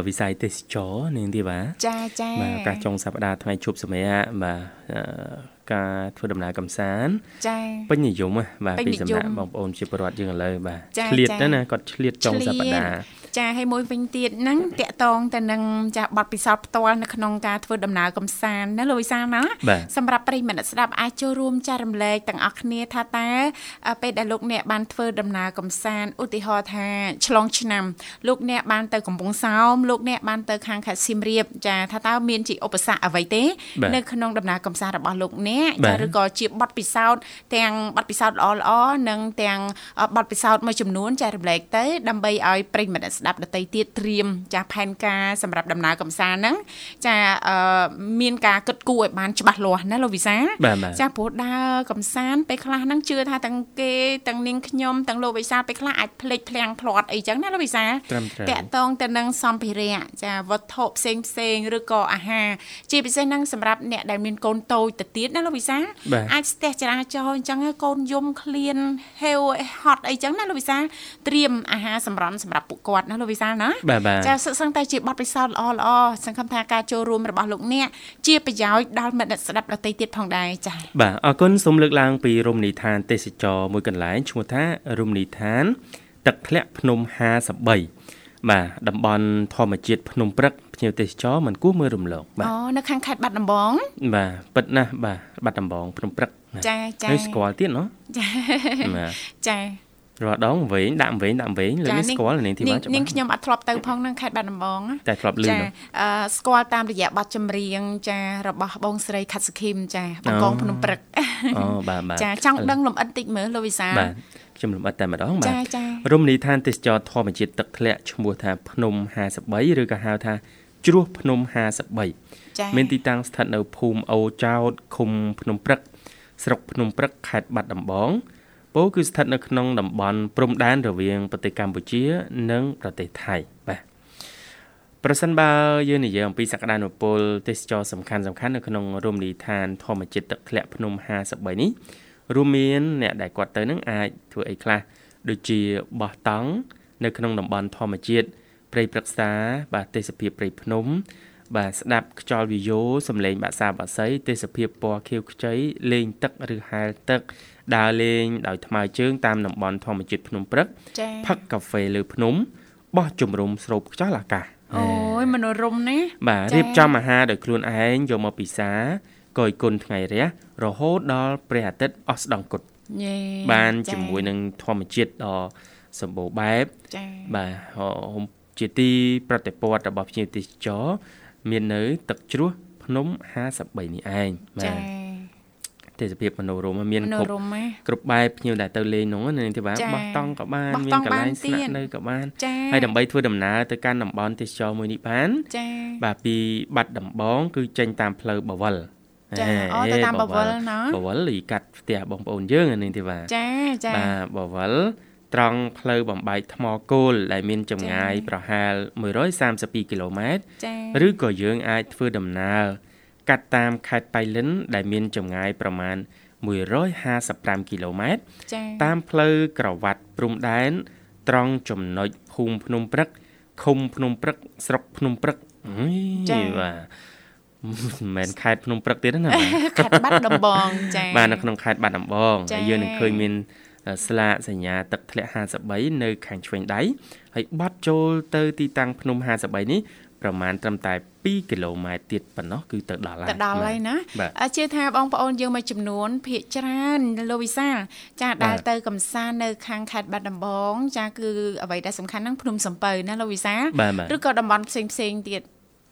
S2: វិស័យទេសចរនាងទីបា
S1: ចាចា
S2: បាទការចុងសប្តាហ៍ថ្ងៃជប់សម័យបាទការធ្វើដំណើរកំសាន្ត
S1: ចា
S2: ពេញនិយមបាទពីសំណាក់បងប្អូនជាពលរដ្ឋយើងឥឡូវបាទឆ្លៀតណាគាត់ឆ្លៀតចុងសប្តាហ៍
S1: ចាហើយមួយវិញទៀតហ្នឹងតកតងទៅនឹងចាប័ណ្ណពិសោធន៍ផ្ទាល់នៅក្នុងការធ្វើដំណើរកំសាន្តណាលោកវិសាលណាសម្រាប់ប្រិយមិត្តស្ដាប់អាចចូលរួមចែករំលែកទាំងអស់គ្នាថាតើពេលដែលលោកអ្នកបានធ្វើដំណើរកំសាន្តឧទាហរណ៍ថាឆ្លងឆ្នាំលោកអ្នកបានទៅកំពង់សោមលោកអ្នកបានទៅខាងខេត្តសៀមរាបចាថាតើមានជាឧបសគ្គអ្វីទេនៅក្នុងដំណើរកំសាន្តរបស់លោកអ្នកចាឬក៏ជាប័ណ្ណពិសោធន៍ទាំងប័ណ្ណពិសោធន៍ល្អល្អនិងទាំងប័ណ្ណពិសោធន៍មួយចំនួនចែករំលែកទៅដើម្បីឲ្យប្រិយមិត្តស្ដាប់ដទៃទៀតត្រៀមចាផែនការសម្រាប់ដំណើរកំសាន្តហ្នឹងចាមានការគិតគូរឲ្យបានច្បាស់លាស់ណាលោកវិសាចាព្រោះដើរកំសាន្តពេលខ្លះហ្នឹងជឿថាទាំងគេទាំងនាងខ្ញុំទាំងលោកវិសាពេលខ្លះអាចភ្លេចភ្លាំងភ្លាត់អីចឹងណាលោកវិសាតាក់តងទៅនឹងសម្ភារៈចាវត្ថុផ្សេងផ្សេងឬក៏អាហារជាពិសេសហ្នឹងសម្រាប់អ្នកដែលមានកូនតូចទៅទៀតណាលោកវិសាអាចស្ទះចរាចរណ៍អញ្ចឹងកូនយំឃ្លានហេវហត់អីចឹងណាលោកវិសាត្រៀមអាហារសម្រន់សម្រាប់ពួកគាត់ណាលោកវិសាលណាចាសឹកសឹងតែជាបទពិសោធន៍ល្អល្អសង្ឃឹមថាការចូលរួមរបស់លោកអ្នកជាប្រយោជន៍ដល់មិត្តស្ដាប់ដទៃទៀតផងដែរចា៎
S2: បាទអរគុណសូមលើកឡើងពីរមណីយដ្ឋានទេសចរមួយកន្លែងឈ្មោះថារមណីយដ្ឋាន ទឹកធ្លាក់ភ្នំ53បាទតំបន់ធម្មជាតិភ្នំព្រឹកភ្ញៀវទេសចរមិនគួរមើលរំលង
S1: បាទអូនៅខាងខេត្តបាត់ដំបង
S2: បាទពិតណាស់បាទបាត់ដំបងភ្នំព្រឹក
S1: ចាចា
S2: ស្គាល់ទៀតណោះ
S1: ចាចា
S2: រាល់ដងវែងដាក់វែងដាក់វែងលើនេះស្គាល់នាងធីវ៉ា
S1: ច្បាស់នាងខ្ញុំអត់ធ្លាប់ទៅផងនឹងខេត្តបាត់ដំបង
S2: តែធ្លាប់លឺចា
S1: អឺស្គាល់តាមរយៈបទចម្រៀងចារបស់បងស្រីខាត់សខីមចាបងកងភ្នំព្រឹក
S2: អូបាទបាទ
S1: ចាចង់ដឹងលំអិតតិចមើលលោកវិសា
S2: បាទខ្ញុំលំអិតតែម្ដងបាទរមណីយដ្ឋានទេសចរធម្មជាតិទឹកធ្លាក់ឈ្មោះថាភ្នំ53ឬក៏ហៅថាជ្រោះភ្នំ53មានទីតាំងស្ថិតនៅភូមិអូចោតឃុំភ្នំព្រឹកស្រុកភ្នំព្រឹកខេត្តបាត់ដំបង ពោគឺស្ថិតនៅក្នុងតំបន់ព្រំដែនរវាងប្រទេសកម្ពុជា និងប្រទេសថៃបាទប្រសិនបើយើងនិយាយអំពីសក្តានុពលទេសចរសំខាន់សំខាន់នៅក្នុងរមណីយដ្ឋានធម្មជាតិទឹកធ្លាក់ភ្នំ53នេះរួមមានអ្នកដែលគាត់ទៅនឹងអាចធ្វើអីខ្លះដូចជាបោះតង់នៅក្នុងតំបន់ធម្មជាតិព្រៃព្រឹក្សាបាទទេសភាពព្រៃភ្នំ បាទស្ដាប់ខ្យល់វាយោសំឡេងបាក់សាបាក់សីទេសភាពពណ៌ខៀវខ្ចីលេងទឹកឬហែលទឹក ដើរលេងដោយថ្មើរជើងតាមតំបន់ធម្មជាតិភ្នំព្រឹក
S1: ចា៎
S2: ផឹកកាហ្វេលើភ្នំបោះជំរុំស្រូបខ្យល់អាកាស
S1: អូយមនោរម្យណាស់
S2: បាទ
S1: ចា៎
S2: រៀបចំអាហារដោយខ្លួនឯងយកមកពិសាកយគុណថ្ងៃរះរហូតដល់ព្រះអាទិត្យអស់ស្ដង់គត់
S1: យេ
S2: បាន
S1: ចា៎
S2: ជាមួយនឹងធម្មជាតិដ៏សម្បូរបែប
S1: ចា៎
S2: បាទហោជាទីប្រតិព័ទ្ធរបស់ភ្ញៀវទេសចរមាននៅ ទឹកជ្រោះភ្នំ53នេះឯងបា
S1: ចា៎
S2: ទទេសភាពមនោរម្យមាន
S1: មនោ
S2: គ្រប់
S1: រម្យណាស់
S2: គ្រប់បែបភ្ញៀវដែលទៅលេងនោះណានាងទេបាទ
S1: ចា៎
S2: បោះតង់ក៏បាន
S1: បោះ
S2: មា
S1: ត
S2: ន
S1: ង់
S2: កន្លែង
S1: បាន
S2: ស្នាក់
S1: ទៀត
S2: នៅក៏បាន
S1: ចា៎
S2: ហើយដើម្បីធ្វើដំណើរទៅកាន់តំបន់ទេសចរមួយនេះបាន
S1: ចា៎
S2: បាទពីបាត់ដំបង គឺចេញតាមផ្លូវបវល
S1: ចា៎
S2: ហេ
S1: អូទៅតាមបវលណោះ
S2: បវលលីកាត់ផ្ទះបងប្អូនយើងអានេះទេបាទ
S1: ចាចា
S2: បាទបវលត្រង់ផ្លូវបំបែកថ្មគោលដែលមានចម្ងាយ
S1: ចា៎
S2: ប្រហែល132គីឡូម៉ែត្រ
S1: ចា
S2: ឬក៏យើងអាចធ្វើដំណើរ កាត់តាមខេត្តបៃលិន ដែលមានចម្ងាយប្រមាណ155គីឡូម៉ែត្រ
S1: ចា
S2: តាមផ្លូវក្រវ៉ាត់ព្រំដែន ត្រង់ចំណុចភូមិភ្នំព្រឹកឃុំភ្នំព្រឹកស្រុកភ្នំព្រឹកអុយ
S1: ចា៎
S2: បាទមិនមែនខេត្តភ្នំព្រឹកទៀតទេណាបាទ
S1: ខាត់បាត់ដំបងចា
S2: បាទនៅក្នុងខេត្តបាត់ដំបង
S1: ចា៎
S2: ហើយយើងនឹងឃើញមានស្លាកសញ្ញាទឹកធ្លាក់53នៅខាងឆ្វេងដៃហើយបត់ចូលទៅទីតាំងភ្នំ53នេះ ប្រមាណត្រឹមតែ2គីឡូម៉ែត្រទៀតប៉ុណ្ណោះគឺទៅដល់ហើយ
S1: ទៅដល់ហើយណា
S2: បាទ
S1: អ่าជឿថាបងប្អូនយើងមួយចំនួនភាកច្រើនលោកវិសាលចា
S2: បាទ
S1: ដែលទៅកំសាន្តនៅខាងខេត្តបាត់ដំបង ចាគឺអ្វីដែលសំខាន់ហ្នឹងភ្នំសំពៅណាលោកវិសាល
S2: បាទបាទ
S1: ឬក៏តំបន់ផ្សេងផ្សេងៗទៀត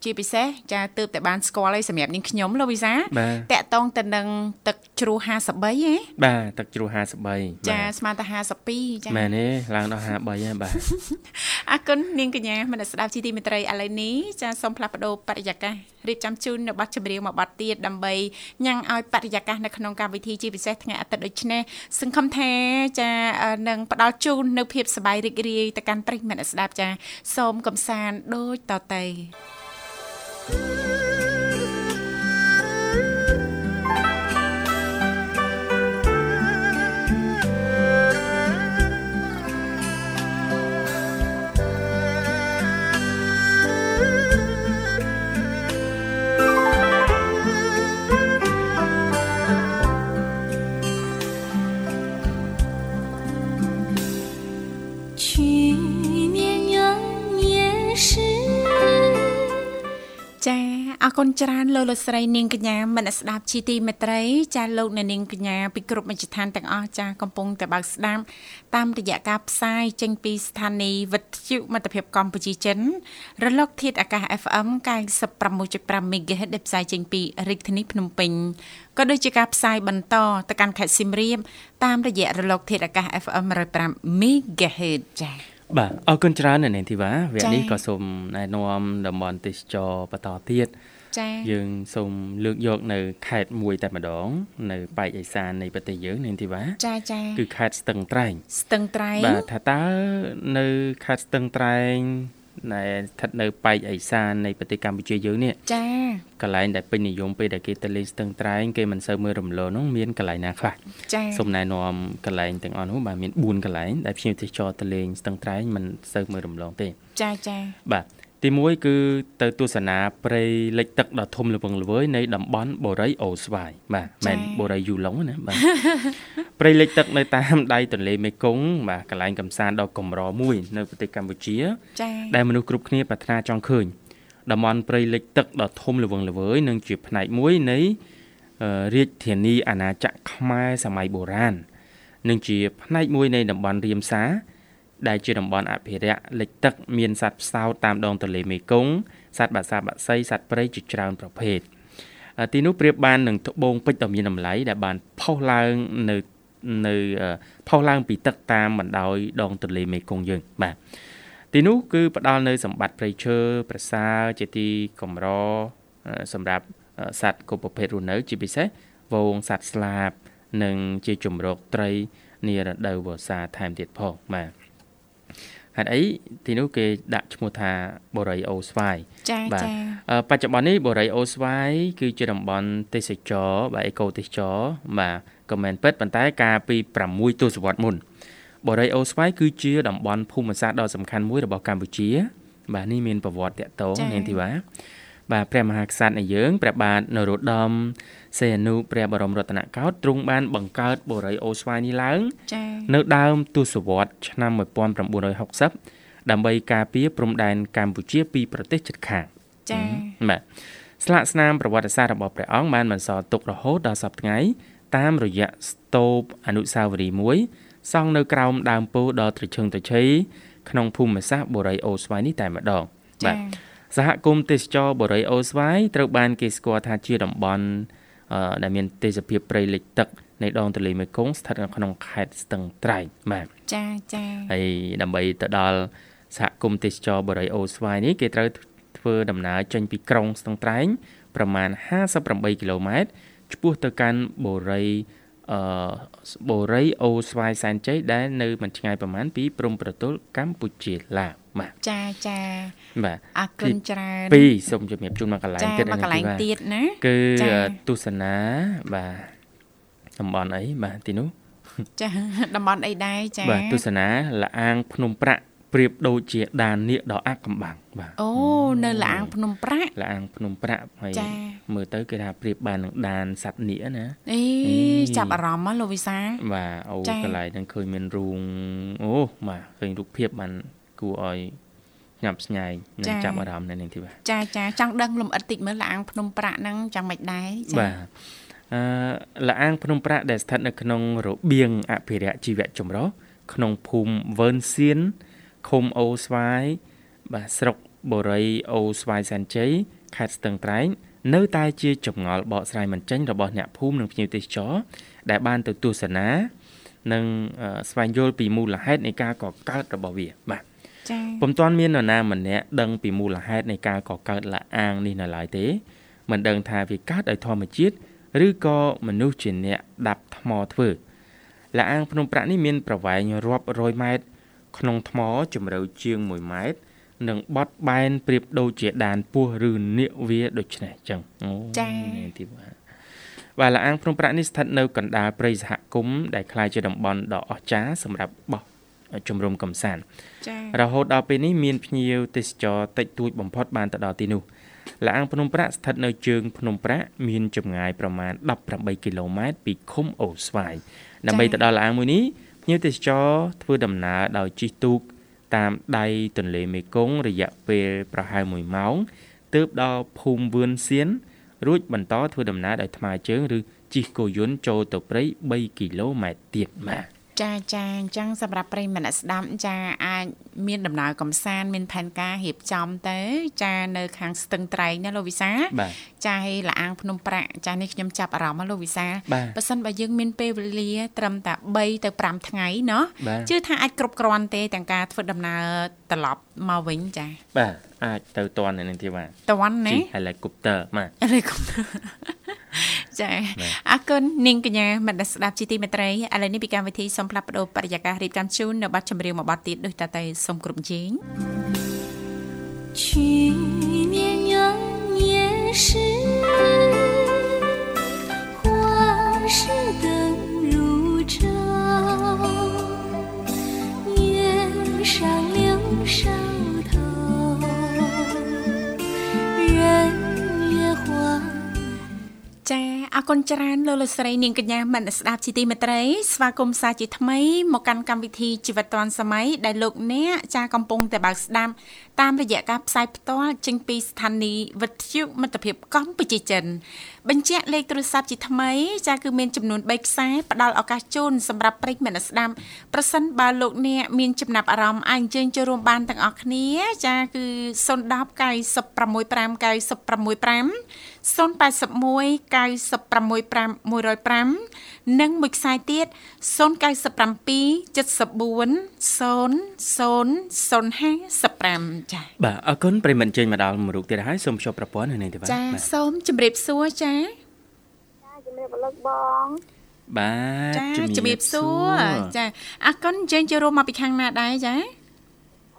S1: ជាពិសេសចាទើបតែបានស្គាល់អីសម្រាប់នាងខ្ញុំលោកវិសាល
S2: បាទ
S1: តាក់តងទៅនឹងទឹកជ្រោះ53ហ៎
S2: បាទទឹកជ្រោះ53
S1: ចា
S2: បាទ
S1: ស្មើតែ52ចា
S2: មែនទេឡើងដល់53ហើយបាទ
S1: អរគុណនាងកញ្ញាមនស្សស្ដាប់ជីទីមេត្រីឥឡូវនេះចាសូមផ្លាស់ប្ដូរបរិយាកាសរៀបចំជូននៅប័ណ្ណចម្រៀងមួយប័ណ្ណទៀតដើម្បីញ៉ាំងឲ្យបរិយាកាសនៅក្នុងកម្មវិធីជាពិសេសថ្ងៃអាទិត្យដូចនេះសង្ឃឹមថាចាអឺនឹងផ្ដល់ជូននៅភាពសប្បាយរីករាយទៅកាន់ប្រិយមិត្តអ្នកស្ដាប់ចាសូមកំសាន្តដូចតទៅ
S3: 去
S1: អរគុណច្រើនលោកលោកស្រីនាងកញ្ញាមនស្សស្ដាប់ជីទីមេត្រីចាលោកអ្នកនាងកញ្ញាពីគ្រប់មជ្ឈដ្ឋានទាំងអស់ចាកំពុងតែបើកស្ដាប់តាមរយៈការផ្សាយចេញពីស្ថានីយ៍វិទ្យុមិត្តភាពកម្ពុជាចិនរលកធាតុអាកាស FM 96.5 MHz ដែលផ្សាយចេញពីរាជធានីភ្នំពេញក៏ដូចជាការផ្សាយបន្តទៅកាន់ខេត្តសៀមរាបតាមរយៈរលកធាតុអាកាស FM 105 MHz ចា
S2: បាទអរគុណច្រើននៅនាងធីវ៉ាវគ្គ
S1: ចា៎
S2: នេះក៏សូមណែនាំតំបន់ទេសចរបន្តទៀត
S1: ចា
S2: យើងសូមលើកយកនៅខេត្តមួយតែម្ដង នៅប៉ែកឦសាននៃប្រទេសយើងនាងធីវ៉ា
S1: ចាចា
S2: គឺខេត្តស្ទឹងត្រែង
S1: ស្ទឹងត្រែង
S2: បាទថាតើនៅខេត្តស្ទឹងត្រែងដែលស្ថិតនៅប៉ែកឦសាននៃប្រទេសកម្ពុជាយើងនេះ
S1: ចា
S2: កន្លែងដែលពេញនិយមពេលដែលគេទៅលេងស្ទឹងត្រែងគេមិនសូវមើលរំលងនោះមានកន្លែងណាខ្លះ
S1: ចា
S2: សូមណែនាំកន្លែងទាំងអស់នោះបាទមាន4កន្លែងដែលភ្ញៀវទេសចរទៅលេងស្ទឹងត្រែងមិនសូវមើលរំលងទេ
S1: ចាចា
S2: បាទ ទី1គឺទៅទស្សនាព្រៃលិចទឹកដ៏ធំល្វឹងល្វើយនៃតំបន់បូរីអូស្វាយបាទមិនមែនបូរីយូឡុងទេណាបាទព្រៃលិចទឹកនៅតាមដៃទន្លេមេគង្គបាទកន្លែងកំសាន្តដ៏កម្រមួយ នៅប្រទេសកម្ពុជា
S1: ចា
S2: ដែលមនុស្សគ្រប់គ្នាប្រាថ្នាចង់ឃើញតំបន់ព្រៃលិចទឹកដ៏ធំល្វឹងល្វើយនិងជាផ្នែកមួយនៃអឺរាជធានីអាណាចក្រខ្មែរសម័យបុរាណនិងជាផ្នែកមួយនៃតំបន់រៀមសា ដែលជាតំបន់អភិរក្សលិចទឹកមានសត្វផ្សោតតាមដងទន្លេមេគង្គសត្វបក្សាបក្សីសត្វព្រៃជាច្រើនប្រភេទអឺទីនោះប្រៀបបាននឹងត្បូងពេជ្រដ៏មានតម្លៃដែលបានផុសឡើងនៅនៅអឺផុសឡើងពីទឹកតាមបណ្ដោយដងទន្លេមេគង្គយើងបាទទីនោះគឺផ្ដល់នៅសម្បត្តិព្រៃឈើប្រសើរជាទីកម្រអឺសម្រាប់អឺសត្វគ្រប់ប្រភេទរស់នៅ ជាពិសេសហ្វូងសត្វស្លាប និងជាជំរកត្រីនារដូវវស្សាថែមទៀតផងបាទ ហេតុអីទីនោះគេដាក់ឈ្មោះថាបូរីអូស្វាយ
S1: ចា
S2: បាទ
S1: ចា
S2: អឺបច្ចុប្បន្ននេះបូរីអូស្វាយគឺជាតំបន់ទេសចរណ៍បាទអេកូទេសចរណ៍បាទក៏មែនពិតប៉ុន្តែកាលពី6ទសវត្សរ៍មុនបូរីអូស្វាយគឺជាតំបន់ភូមិសាស្ត្រដ៏សំខាន់មួយរបស់កម្ពុជា បាទនេះមានប្រវត្តិតាក់ទងនាងធីវ៉ា បាទព្រះមហាក្សត្រនៃយើងព្រះបាទនរោត្តមសីហនុព្រះបរមរតនកោដ្ឋទ្រង់បានបង្កើតបូរីអូស្វាយនេះឡើង
S1: ចា៎
S2: នៅដើមទសវត្សរ៍ឆ្នាំ1960ដើម្បីការពារព្រំដែនកម្ពុជាពីប្រទេសជិតខាង
S1: ចា៎
S2: បាទស្លាកស្នាមប្រវត្តិសាស្ត្ររបស់ព្រះអង្គបានបន្សល់ទុករហូតដល់សប្តាហ៍ថ្ងៃតាមរយៈស្ទូបអនុស្សាវរីយ៍មួយសង់នៅក្រោមដើមពោធិ៍ដ៏ត្រឈឹងត្រឈៃក្នុងភូមិសាស្ត្របូរីអូស្វាយនេះតែម្ដង
S1: ចា៎
S2: សហគមន៍ទេសចរបូរីអូស្វាយត្រូវបានគេស្គាល់ថាជាតំបន់អឺដែលមានទេសភាពព្រៃលិចទឹកនៃដងទន្លេមេគង្គស្ថិតនៅក្នុងខេត្តស្ទឹងត្រែងបាទ
S1: ចា៎ចា៎
S2: ហើយដើម្បីទៅដល់សហគមន៍ទេសចរបូរីអូស្វាយនេះគេត្រូវធ្វើដំណើរចេញពីក្រុងស្ទឹងត្រែងប្រមាណ58គីឡូម៉ែត្រឆ្ពោះទៅកាន់បូរីអឺបូរីអូស្វាយសែនជ័យដែលនៅមិនឆ្ងាយប្រមាណពីព្រំប្រទល់កម្ពុជាឡាវ បាទ
S1: ចា៎ចា៎
S2: បាទ
S1: អរគុណច្រើន
S2: ពីរសូមជំរាបជូនមកកន្លែង
S1: ចា៎
S2: ទៀត
S1: មកកន្លែង
S2: បាទ
S1: ទៀតណា
S2: គឺ
S1: ចា៎
S2: ទស្សនាបាទតំបន់អីបាទទីនោះ
S1: ចា៎តំបន់អីដែរចា៎
S2: បាទទស្សនាលអាងភ្នំប្រាក់ប្រៀបដូចជាដាននាគដ៏អាក់កំបាំងបាទ
S1: អូនៅលាងភ្នំប្រាក់
S2: លអាងភ្នំប្រាក់ហើយ
S1: ចា៎
S2: មើលទៅគេថាប្រៀបបាននឹងដានសត្វនាគណា
S1: អេ
S2: អេ
S1: ចាប់អារម្មណ៍ហ៎លោកវិសា
S2: បាទអូ
S1: ចា៎
S2: កន្លែងហ្នឹងឃើញមានរូងអូបាទឃើញរូបភាពបាន គួរឲ្យញ៉ាប់ស្ញែងនិងចាប់អារម្មណ៍នៅនេះទីបាទ
S1: ចាចាចង់ដឹងលំអិតតិចមើលលាងភ្នំប្រាក់ហ្នឹងចាំមិនដែរចា
S2: បាទអឺលអាងភ្នំប្រាក់ដែលស្ថិតនៅក្នុងរបៀងអភិរក្សជីវៈចម្រុះក្នុងភូមិវើនសៀនឃុំអូស្វាយបាទស្រុកបូរីអូស្វាយសែនជ័យខេត្តស្ទឹងត្រែងនៅតែជាចម្ងល់បកស្រាយមិនចេញរបស់អ្នកភូមិនិងភ្ញៀវទេសចរដែលបានទៅទស្សនានិងអឺស្វែងយល់ពីមូលហេតុនៃការកកើតរបស់វាបាទ
S1: ចា
S2: ពុំទាន់មាននរណាម្នាក់ដឹងពីមូលហេតុនៃការកកើតលាអាងនេះនៅឡើយទេមិនដឹងថាវាកើតដោយធម្មជាតិឬក៏មនុស្សជាអ្នកដាប់ថ្មធ្វើលាអាងភ្នំប្រាក់នេះមានប្រវែងរាប់រយម៉ែត្រក្នុងថ្មជម្រៅជាង1ម៉ែត្រនិងបត់បែនប្រៀបដូចជាដានពស់ឬនាគវាដូចនេះចឹងអូនេះទីបាទបាទលាអាងភ្នំប្រាក់នេះស្ថិតនៅកណ្ដាលព្រៃសហគមន៍ដែលក្លាយជាតំបន់ដ៏អស្ចារ្យសម្រាប់បោះ ជំរំកំសាន្ត
S1: ចា
S2: រហូតដល់ពេលនេះមានភ្ញៀវទេសចរតិចតួចបំផុតបានទៅដល់ទីនោះលាងភ្នំប្រាក់ស្ថិតនៅជើងភ្នំប្រាក់មានចម្ងាយប្រមាណ18គីឡូម៉ែត្រពីឃុំអូស្វាយដើម្បីទៅដល់លាងមួយនេះភ្ញៀវទេសចរធ្វើដំណើរដោយជិះទូកតាមដៃទន្លេមេគង្គរយៈពេលប្រហែល1ម៉ោងទើបដល់ភូមិវឿនសៀនរួចបន្តធ្វើដំណើរដោយថ្មើរជើងឬជិះគោយន្តចូលទៅព្រៃ3គីឡូម៉ែត្រទៀតបាទ
S1: ចាចាអញ្ចឹងសម្រាប់ប្រិយមិត្តអ្នកស្ដាប់ចាអាចមានដំណើរកំសាន្តមានផែនការរៀបចំទៅចានៅខាងស្ទឹងត្រែងណាលោកវិសា
S2: បាទ
S1: ចាឲ្យលាងភ្នំប្រាក់ចានេះខ្ញុំចាប់អារម្មណ៍ណាលោកវិសា
S2: បាទ
S1: បើសិនបើយើងមានពេលវេលាត្រឹមតែ3ទៅ5ថ្ងៃเนาะ
S2: បាទ
S1: ជឿថាអាចគ្រប់គ្រាន់ទេទាំងការធ្វើដំណើរត្រឡប់មកវិញចា
S2: បាទអាចទៅតន់នៅនឹងទៀតបាទ
S1: តន់ណា
S2: ជិះ helicopter បាទ
S1: អរិគុំចា
S2: បាទ
S1: អរគុណនាងកញ្ញាមនស្សស្ដាប់ជីទីមេត្រីឥឡូវនេះពីកម្មវិធីសូមផ្លាប់បដោបរិយាកាសរៀបចំជូននៅប័ណ្ណចម្រៀងមួយប័ណ្ណទៀតដូចតទៅសូមគ្រប់ជេង
S3: 去年羊年时，
S1: អរគុណច្រើនលោកលោកស្រីនាងកញ្ញាមនស្សស្ដាប់ជីទីមេត្រីស្វាគមន៍សាជាថ្មីមកកាន់កម្មវិធីជីវិតឌွန်សម័យដែលលោកអ្នកចាកំពុងតែបើកស្ដាប់ តាមរយៈការផ្សាយផ្ទាល់ចេញពីស្ថានីយ៍វិទ្យុមិត្តភាពកម្ពុជាចិន បញ្ជាក់លេខទូរស័ព្ទជាថ្មីចាគឺមានចំនួន3ខ្សែផ្ដល់ឱកាសជូនសម្រាប់ប្រិយមិត្តអ្នកស្ដាប់ប្រសិនបើលោកអ្នកមានចំណាប់អារម្មណ៍អាចអញ្ជើញចូលរួមបានទាំងអស់គ្នាចាគឺ010 965 965 081 965 105និងមួយខ្សែទៀត097 74 0055ចា
S2: បាទអរគុណប្រិយមិត្តចេញមកដល់មួយរូបទៀតហើយសូមជួបប្រព័ន្ធនៅនេះទេបាទ
S1: ចា
S2: បាទ
S1: សូមជម្រាបសួរចា
S5: ជំរាបលោកបង
S2: បាទ
S1: ចាជំរាបសួរចាអរគុណអញ្ជើញចូលរួមមកពីខាងណាដែរចា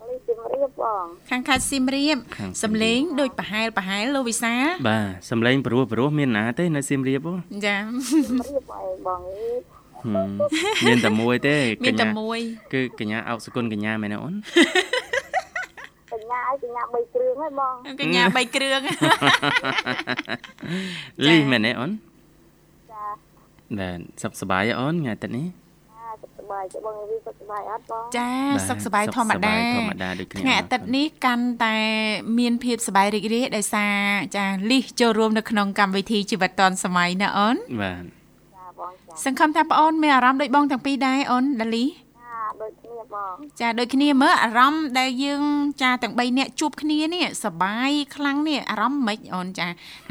S5: លីជំរាបបង
S1: ខាងខេត្តសៀមរាបសំលេងដូចប្រហែលប្រហែលលោកវិសា
S2: បាទសំឡេងព្រោះព្រោះមានណាទេនៅសៀមរាបហ៎
S1: ចា
S5: ជំរាបអីបងអី
S2: ហឹមមានតែមួយទេ
S1: មា
S2: ក
S1: នតែ
S2: ញ្ញា
S1: មួយ
S2: គឺកញ្ញាអោកសគុណកញ្ញាមែនទេអូន
S5: ប ញ្ញា
S6: ញ្ញាអីកញ្ញា3គ្រឿងហើយបង
S1: កញ្ញា3គ្រឿង
S2: លីមែនទេអូន
S6: ចា
S2: បាទសុខសប្បាយទេអូនថ្ងៃទឹកនេះ
S6: ចាសុខសប្បាយចាបងវីសុខសប្បាយអត់បង
S1: ចា
S2: បាទ
S1: សុខសប្បាយធម្មតា
S2: សុខសប្បាយធម្មតាដូចគ្នា
S1: ថ្ងៃអាទិត្យនេះកាន់តែមានភាពសប្បាយរីករាយដោយសារចាលីសចូលរួមនៅក្នុងកម្មវិធីជីវិតឌុនសម័យណាអូន
S2: បាទ
S6: ចាបងចា
S1: សង្ឃឹមថាបងអូនមានអារម្មណ៍ដូចបងទាំងពីរដែរអូនដាលី
S6: ចា ដូចគ្នាបង
S1: ចាដូចគ្នាមើលអារម្មណ៍ដែលយើងចាទាំង3នាក់ជួបគ្នានេះសប្បាយខ្លាំងនេះអារម្មណ៍មិនអូនចា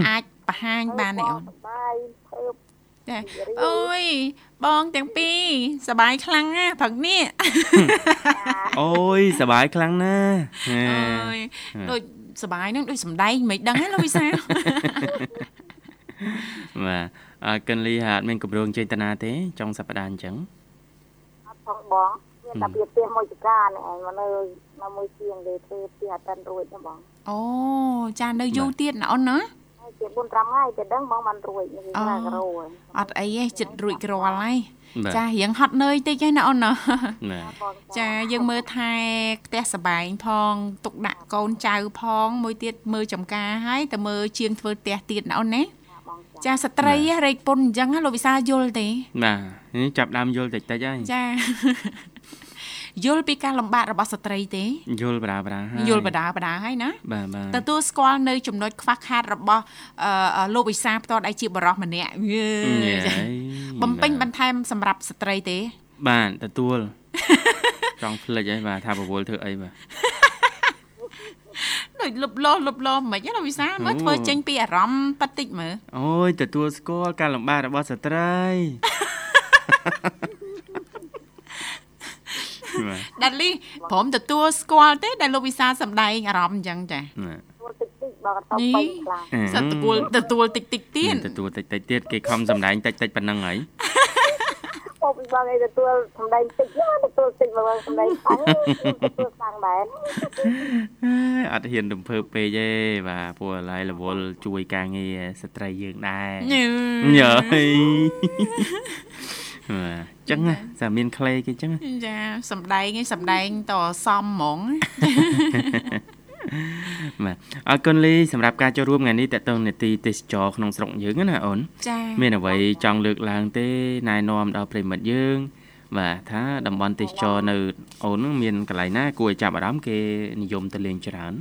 S1: អាចបង្ហាញបានទេអូន
S6: សប្បាយភើប
S1: ចាអូយបងទាំងពីរសប្បាយខ្លាំងណាស់ព្រឹកនេះ
S2: អូយសប្បាយខ្លាំងណាស់ហេ
S1: អូយដូចសប្បាយនឹងដូចសំដែងមិនដឹងទេលោកវិសាល
S2: បាទអើកិនលីហាត់មានកម្រងចេតនាទេចុងសប្តាហ៍អញ្ចឹង
S6: អត់ផងបង មានតែពីផ្ទះមួយចកានេះឯងមកនៅនៅមួយជាងគេធ្វើផ្ទះអត់ទាន់រួចណាបង
S1: អូចានៅយូរទៀតណាអូនណា
S6: ហើយជា4 5ថ្ងៃទៅដឹងបងបានរួចនេះ
S1: អូ
S6: គឺការ៉ូហើយ
S1: អត់អីទេចិត្តរួចរាល់ហើយ
S2: បាទ
S1: ចារៀងហត់នឿយតិចហើយណាអូនណា
S2: បាទ
S6: បង
S1: ចាយើងមើលថែផ្ទះសបែងផងទុកដាក់កូនចៅផងមួយទៀតមើលចំការហើយតែមើលជាងធ្វើផ្ទះទៀតណាអូនណា
S6: បង
S1: ចាស្ត្រីរែកពុនអញ្ចឹងណាលោកវិសាលយល់ទេ
S2: បាទនេះចាប់ដើមយល់តិចតិចហើយ
S1: ចា យល់ពីការលំបាករបស់ស្ត្រីទេ
S2: យល់បដាបដាហើយ
S1: យល់បដាបដាហើយណា
S2: បាទបាទ
S1: ទទួលស្គាល់នៅចំណុចខ្វះខាតរបស់អឺលោកវិសាលផ្ទាល់ដៃជាបរោះម្នាក់យឺ
S2: យេ
S1: ចាបំពេញបន្ថែមសម្រាប់ស្ត្រីទេ
S2: បាទទទួលចង់ភ្លេចហើយបាទថាបវលធ្វើអីបាទ
S1: ដូចលុបលោលុបលោមិនហ្នឹងលោកវិសាលមើលធ្វើចេញពីអារម្មណ៍ប៉ាត់តិចមើល
S2: អូយទទួលស្គាល់ការលំបាករបស់ស្ត្រីបាទ
S1: ដាលីព្រមទទួលស្គាល់ទេដែលលោកវិសាលសំដែងអារម្មណ៍អញ្ចឹងចា
S2: បាទ
S6: ទួលតិចតិចបងអត់ទៅ
S1: នេះ
S6: ពេញខ្លាំង
S1: សត្វទទួលទទួលតិចតិចទៀត
S2: ទទួលតិចតិចទៀតគេខំសម្ដែងតិចតិចប៉ុណ្ណឹងហើយ
S6: ពុកបងឯងទទួលសម្ដែងតិចណាទទួលតិចបងសម្ដែងខ្លាំងទទួលខ្លាំងដែរ
S2: អត់ហ៊ានរំភើបពេកទេបាទព្រោះឡៃរវល់ជួយការងារស្ត្រីយើងដែរ
S1: ញ៉ឺ
S2: ញ៉ើយបាទ ចឹងណាសាមានក្លេគេចឹងណា
S1: ចាសំដែងឯងសំដែងតសមហ្មង
S2: បាទអរគុណលីសម្រាប់ការចូលរួមថ្ងៃនេះតេតតងនេតិទេសចរក្នុងស្រុកយើងណាអូន
S1: ចា
S2: មានអ្វីចង់លើកឡើងទេណែនាំដល់ប្រិមិត្តយើងបាទថាតំបន់ទេសចរនៅអូនហ្នឹងមានកន្លែងណាគួរឲ្យចាប់អារម្មណ៍គេនិយមទៅលេងច្រើន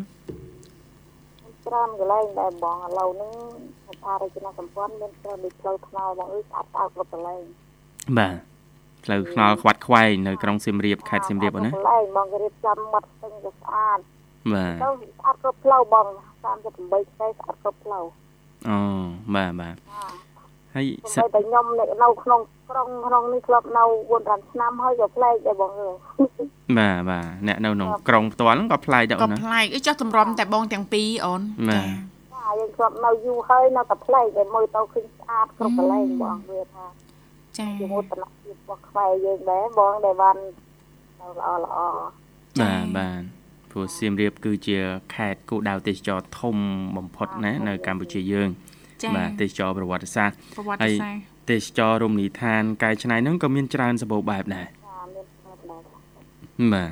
S6: ច្រើនកន្លែងដែរបងឥឡូវនេះថារចនាសម្ព័ន្ធមានច្រើនដូចផ្លូវថ្នល់បងអើយស្អាតស្អាតគ្រប់កន្លែង
S2: បាទផ្លូវថ្នល់ខ្វាត់ខ្វែងនៅក្រុងសៀមរាបខេត្តសៀមរាបអូនណា
S6: កន្លែងបងគេរៀបចំមាត់ស្ទឹងក៏ស្អាត
S2: បាទ
S6: ទៅស្អាតគ្រប់ផ្លូវបង38ថ្ងៃស្អាតគ្រប់ផ្លូវ
S2: អូបាទបាទហើយស
S6: តែតែខ្ញុំនៅក្នុងក្រុងក្នុងនេះធ្លាប់នៅ4 5ឆ្នាំហើយក៏ប្លែកដែរបងអើយ
S2: បាទបាទអ្នកនៅក្នុងក្រុងផ្ទាល់ហ្នឹងក៏ប្លែកដែរ
S1: ក៏
S2: អូនណា
S1: ប្លែកអីចុះតម្រាំតែបងទាំងពីរអូន
S2: បាទ
S6: ចាយើងធ្លាប់នៅយូរហើយនៅតែប្លែកតែមើលទៅឃើញស្អាតគ្រប់កន្លែងបងវាថា
S1: ចា
S6: ជាមោទនភាពរបស់ខ្វែយើងដែរបងដែលបាននៅល្អល្អ
S2: បាទបាទព្រោះសៀមរាបគឺជាខេត្តគោលដៅទេសចរធំបំផុតណានៅកម្ពុជាយើង
S1: ចា
S2: បាទទេសចរប្រវត្តិសាស្ត្រ
S1: ប្រវត្តិសាស្ត្រ
S2: ទេសចររមណីយដ្ឋានកែច្នៃហ្នឹងក៏មានច្រើនសម្បូរបែបដែរ
S6: ចាមានស្អាតដែរ
S2: បាទ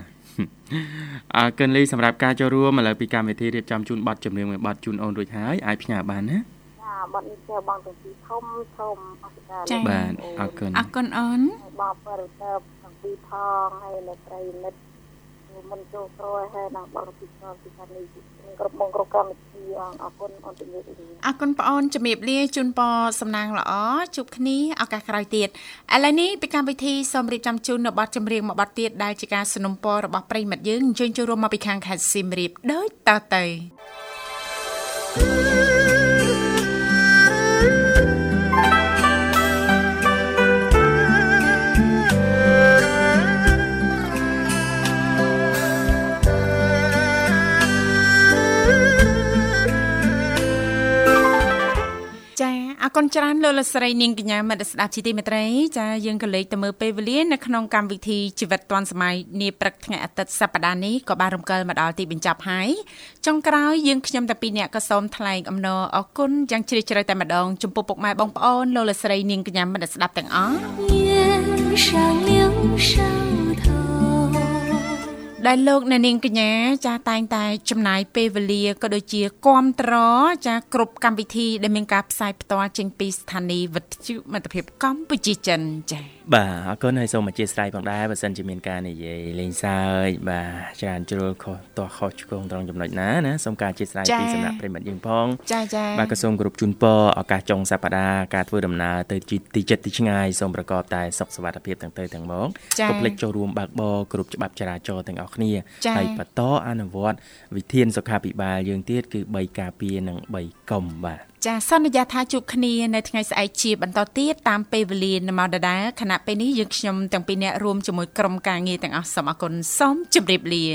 S2: អរគុណលីសម្រាប់ការចូលរួមឥឡូវពីកម្មវិធីរៀបចំជូនប័ណ្ណចម្រៀងមួយប័ណ្ណជូនអូនរួចហើយអាចផ្ញើបានណា
S6: ចា បាត់នេះជាបងទាំងពីរធំធំអរគុណ
S1: ចា៎
S2: បាទអរគុណ
S1: អរគុណអូន
S6: បងបរិទើបទាំងពីរផងហើយនៅប្រិយមិត្តមិនចូលក្រោយហើយនឹងបងពីផងពីខាងនេះគ្រប់បងគ្រប់កម្មវិធីអរគុណអរគុណជំរាបលា
S1: អរគុណបងអូនជំរាបលាជូនពរសំណាងល្អជួបគ្នាឱកាសក្រោយទៀតឥឡូវនេះពីកម្មវិធីសូមរៀបចំជូននៅប័ណ្ណចម្រៀងមួយប័ណ្ណទៀតដែលជាការสนับสนุนរបស់ប្រិយមិត្តយើងអញ្ជើញចូលរួមមកពីខាងខេត្តសៀមរាបដូចតទៅ គុណច្រើនលោកលស្រីនាងកញ្ញាមិត្តស្ដាប់ជីទីមេត្រីចាយើងក៏លេខទៅមើលពេលវេលានៅក្នុងកម្មវិធីជីវិតឌွန်សម័យនាព្រឹកថ្ងៃអាទិត្យសប្ដាហ៍នេះក៏បានរំកិលមកដល់ទីបញ្ចប់ហើយចុងក្រោយយើងខ្ញុំតាពីអ្នកក៏សូមថ្លែងអំណរអគុណយ៉ាងជ្រាលជ្រៅតែម្ដងចំពោះពុកម៉ែបងប្អូនលោកលស្រីនាងកញ្ញាមិត្តស្ដាប់ទាំងអស់ ដែលលោកអ្នកនាងកញ្ញាចាតែងតែចំណាយពេលវេលាក៏ដូចជាគ្រប់ត្រចាគ្រប់កម្មវិធីដែលមានការផ្សាយផ្ទាល់ចេញពីស្ថានីយ៍វិទ្យុមិត្តភាពកម្ពុជាចិនចា
S2: បាទអរគុណហើយសូមអធិស្ឋានផងដែរបើសិនជាមានការនិយាយលេងសើចបាទច្រើនជ្រុលខុសតោះខុសឆ្គងត្រង់ចំណុចណាណាសូមការអធិស្ឋានពីសំណាក់ប្រិមិត្តយើងផង
S1: ចាចា
S2: បាទក៏សូមគោរពជូនពរឱកាសចុងសប្តាហ៍ការធ្វើដំណើរទៅទីចិត្តទីឆ្ងាយសូមប្រកបតែសុខសុវត្ថិភាពទាំងទៅទាំងមកកុំភ្លេចចូលរួមបើកបរគ្រប់ច្បាប់ចរាចរណ៍ទាំងអស់គ្នាហើយបន្តអនុវត្តវិធានសុខាភិបាលយើងទៀតគឺ3ការពារនិង3កុំបាទ
S1: ចាសន្យាថាជួបគ្នានៅថ្ងៃស្អែកជាបន្តទៀតតាមពេលវេលានៅម៉ោងដដែលខណៈពេលនេះយើងខ្ញុំទាំងពីរនាក់រួមជាមួយក្រុមការងារទាំងអស់សូមអគុណសូមជម្រាបលា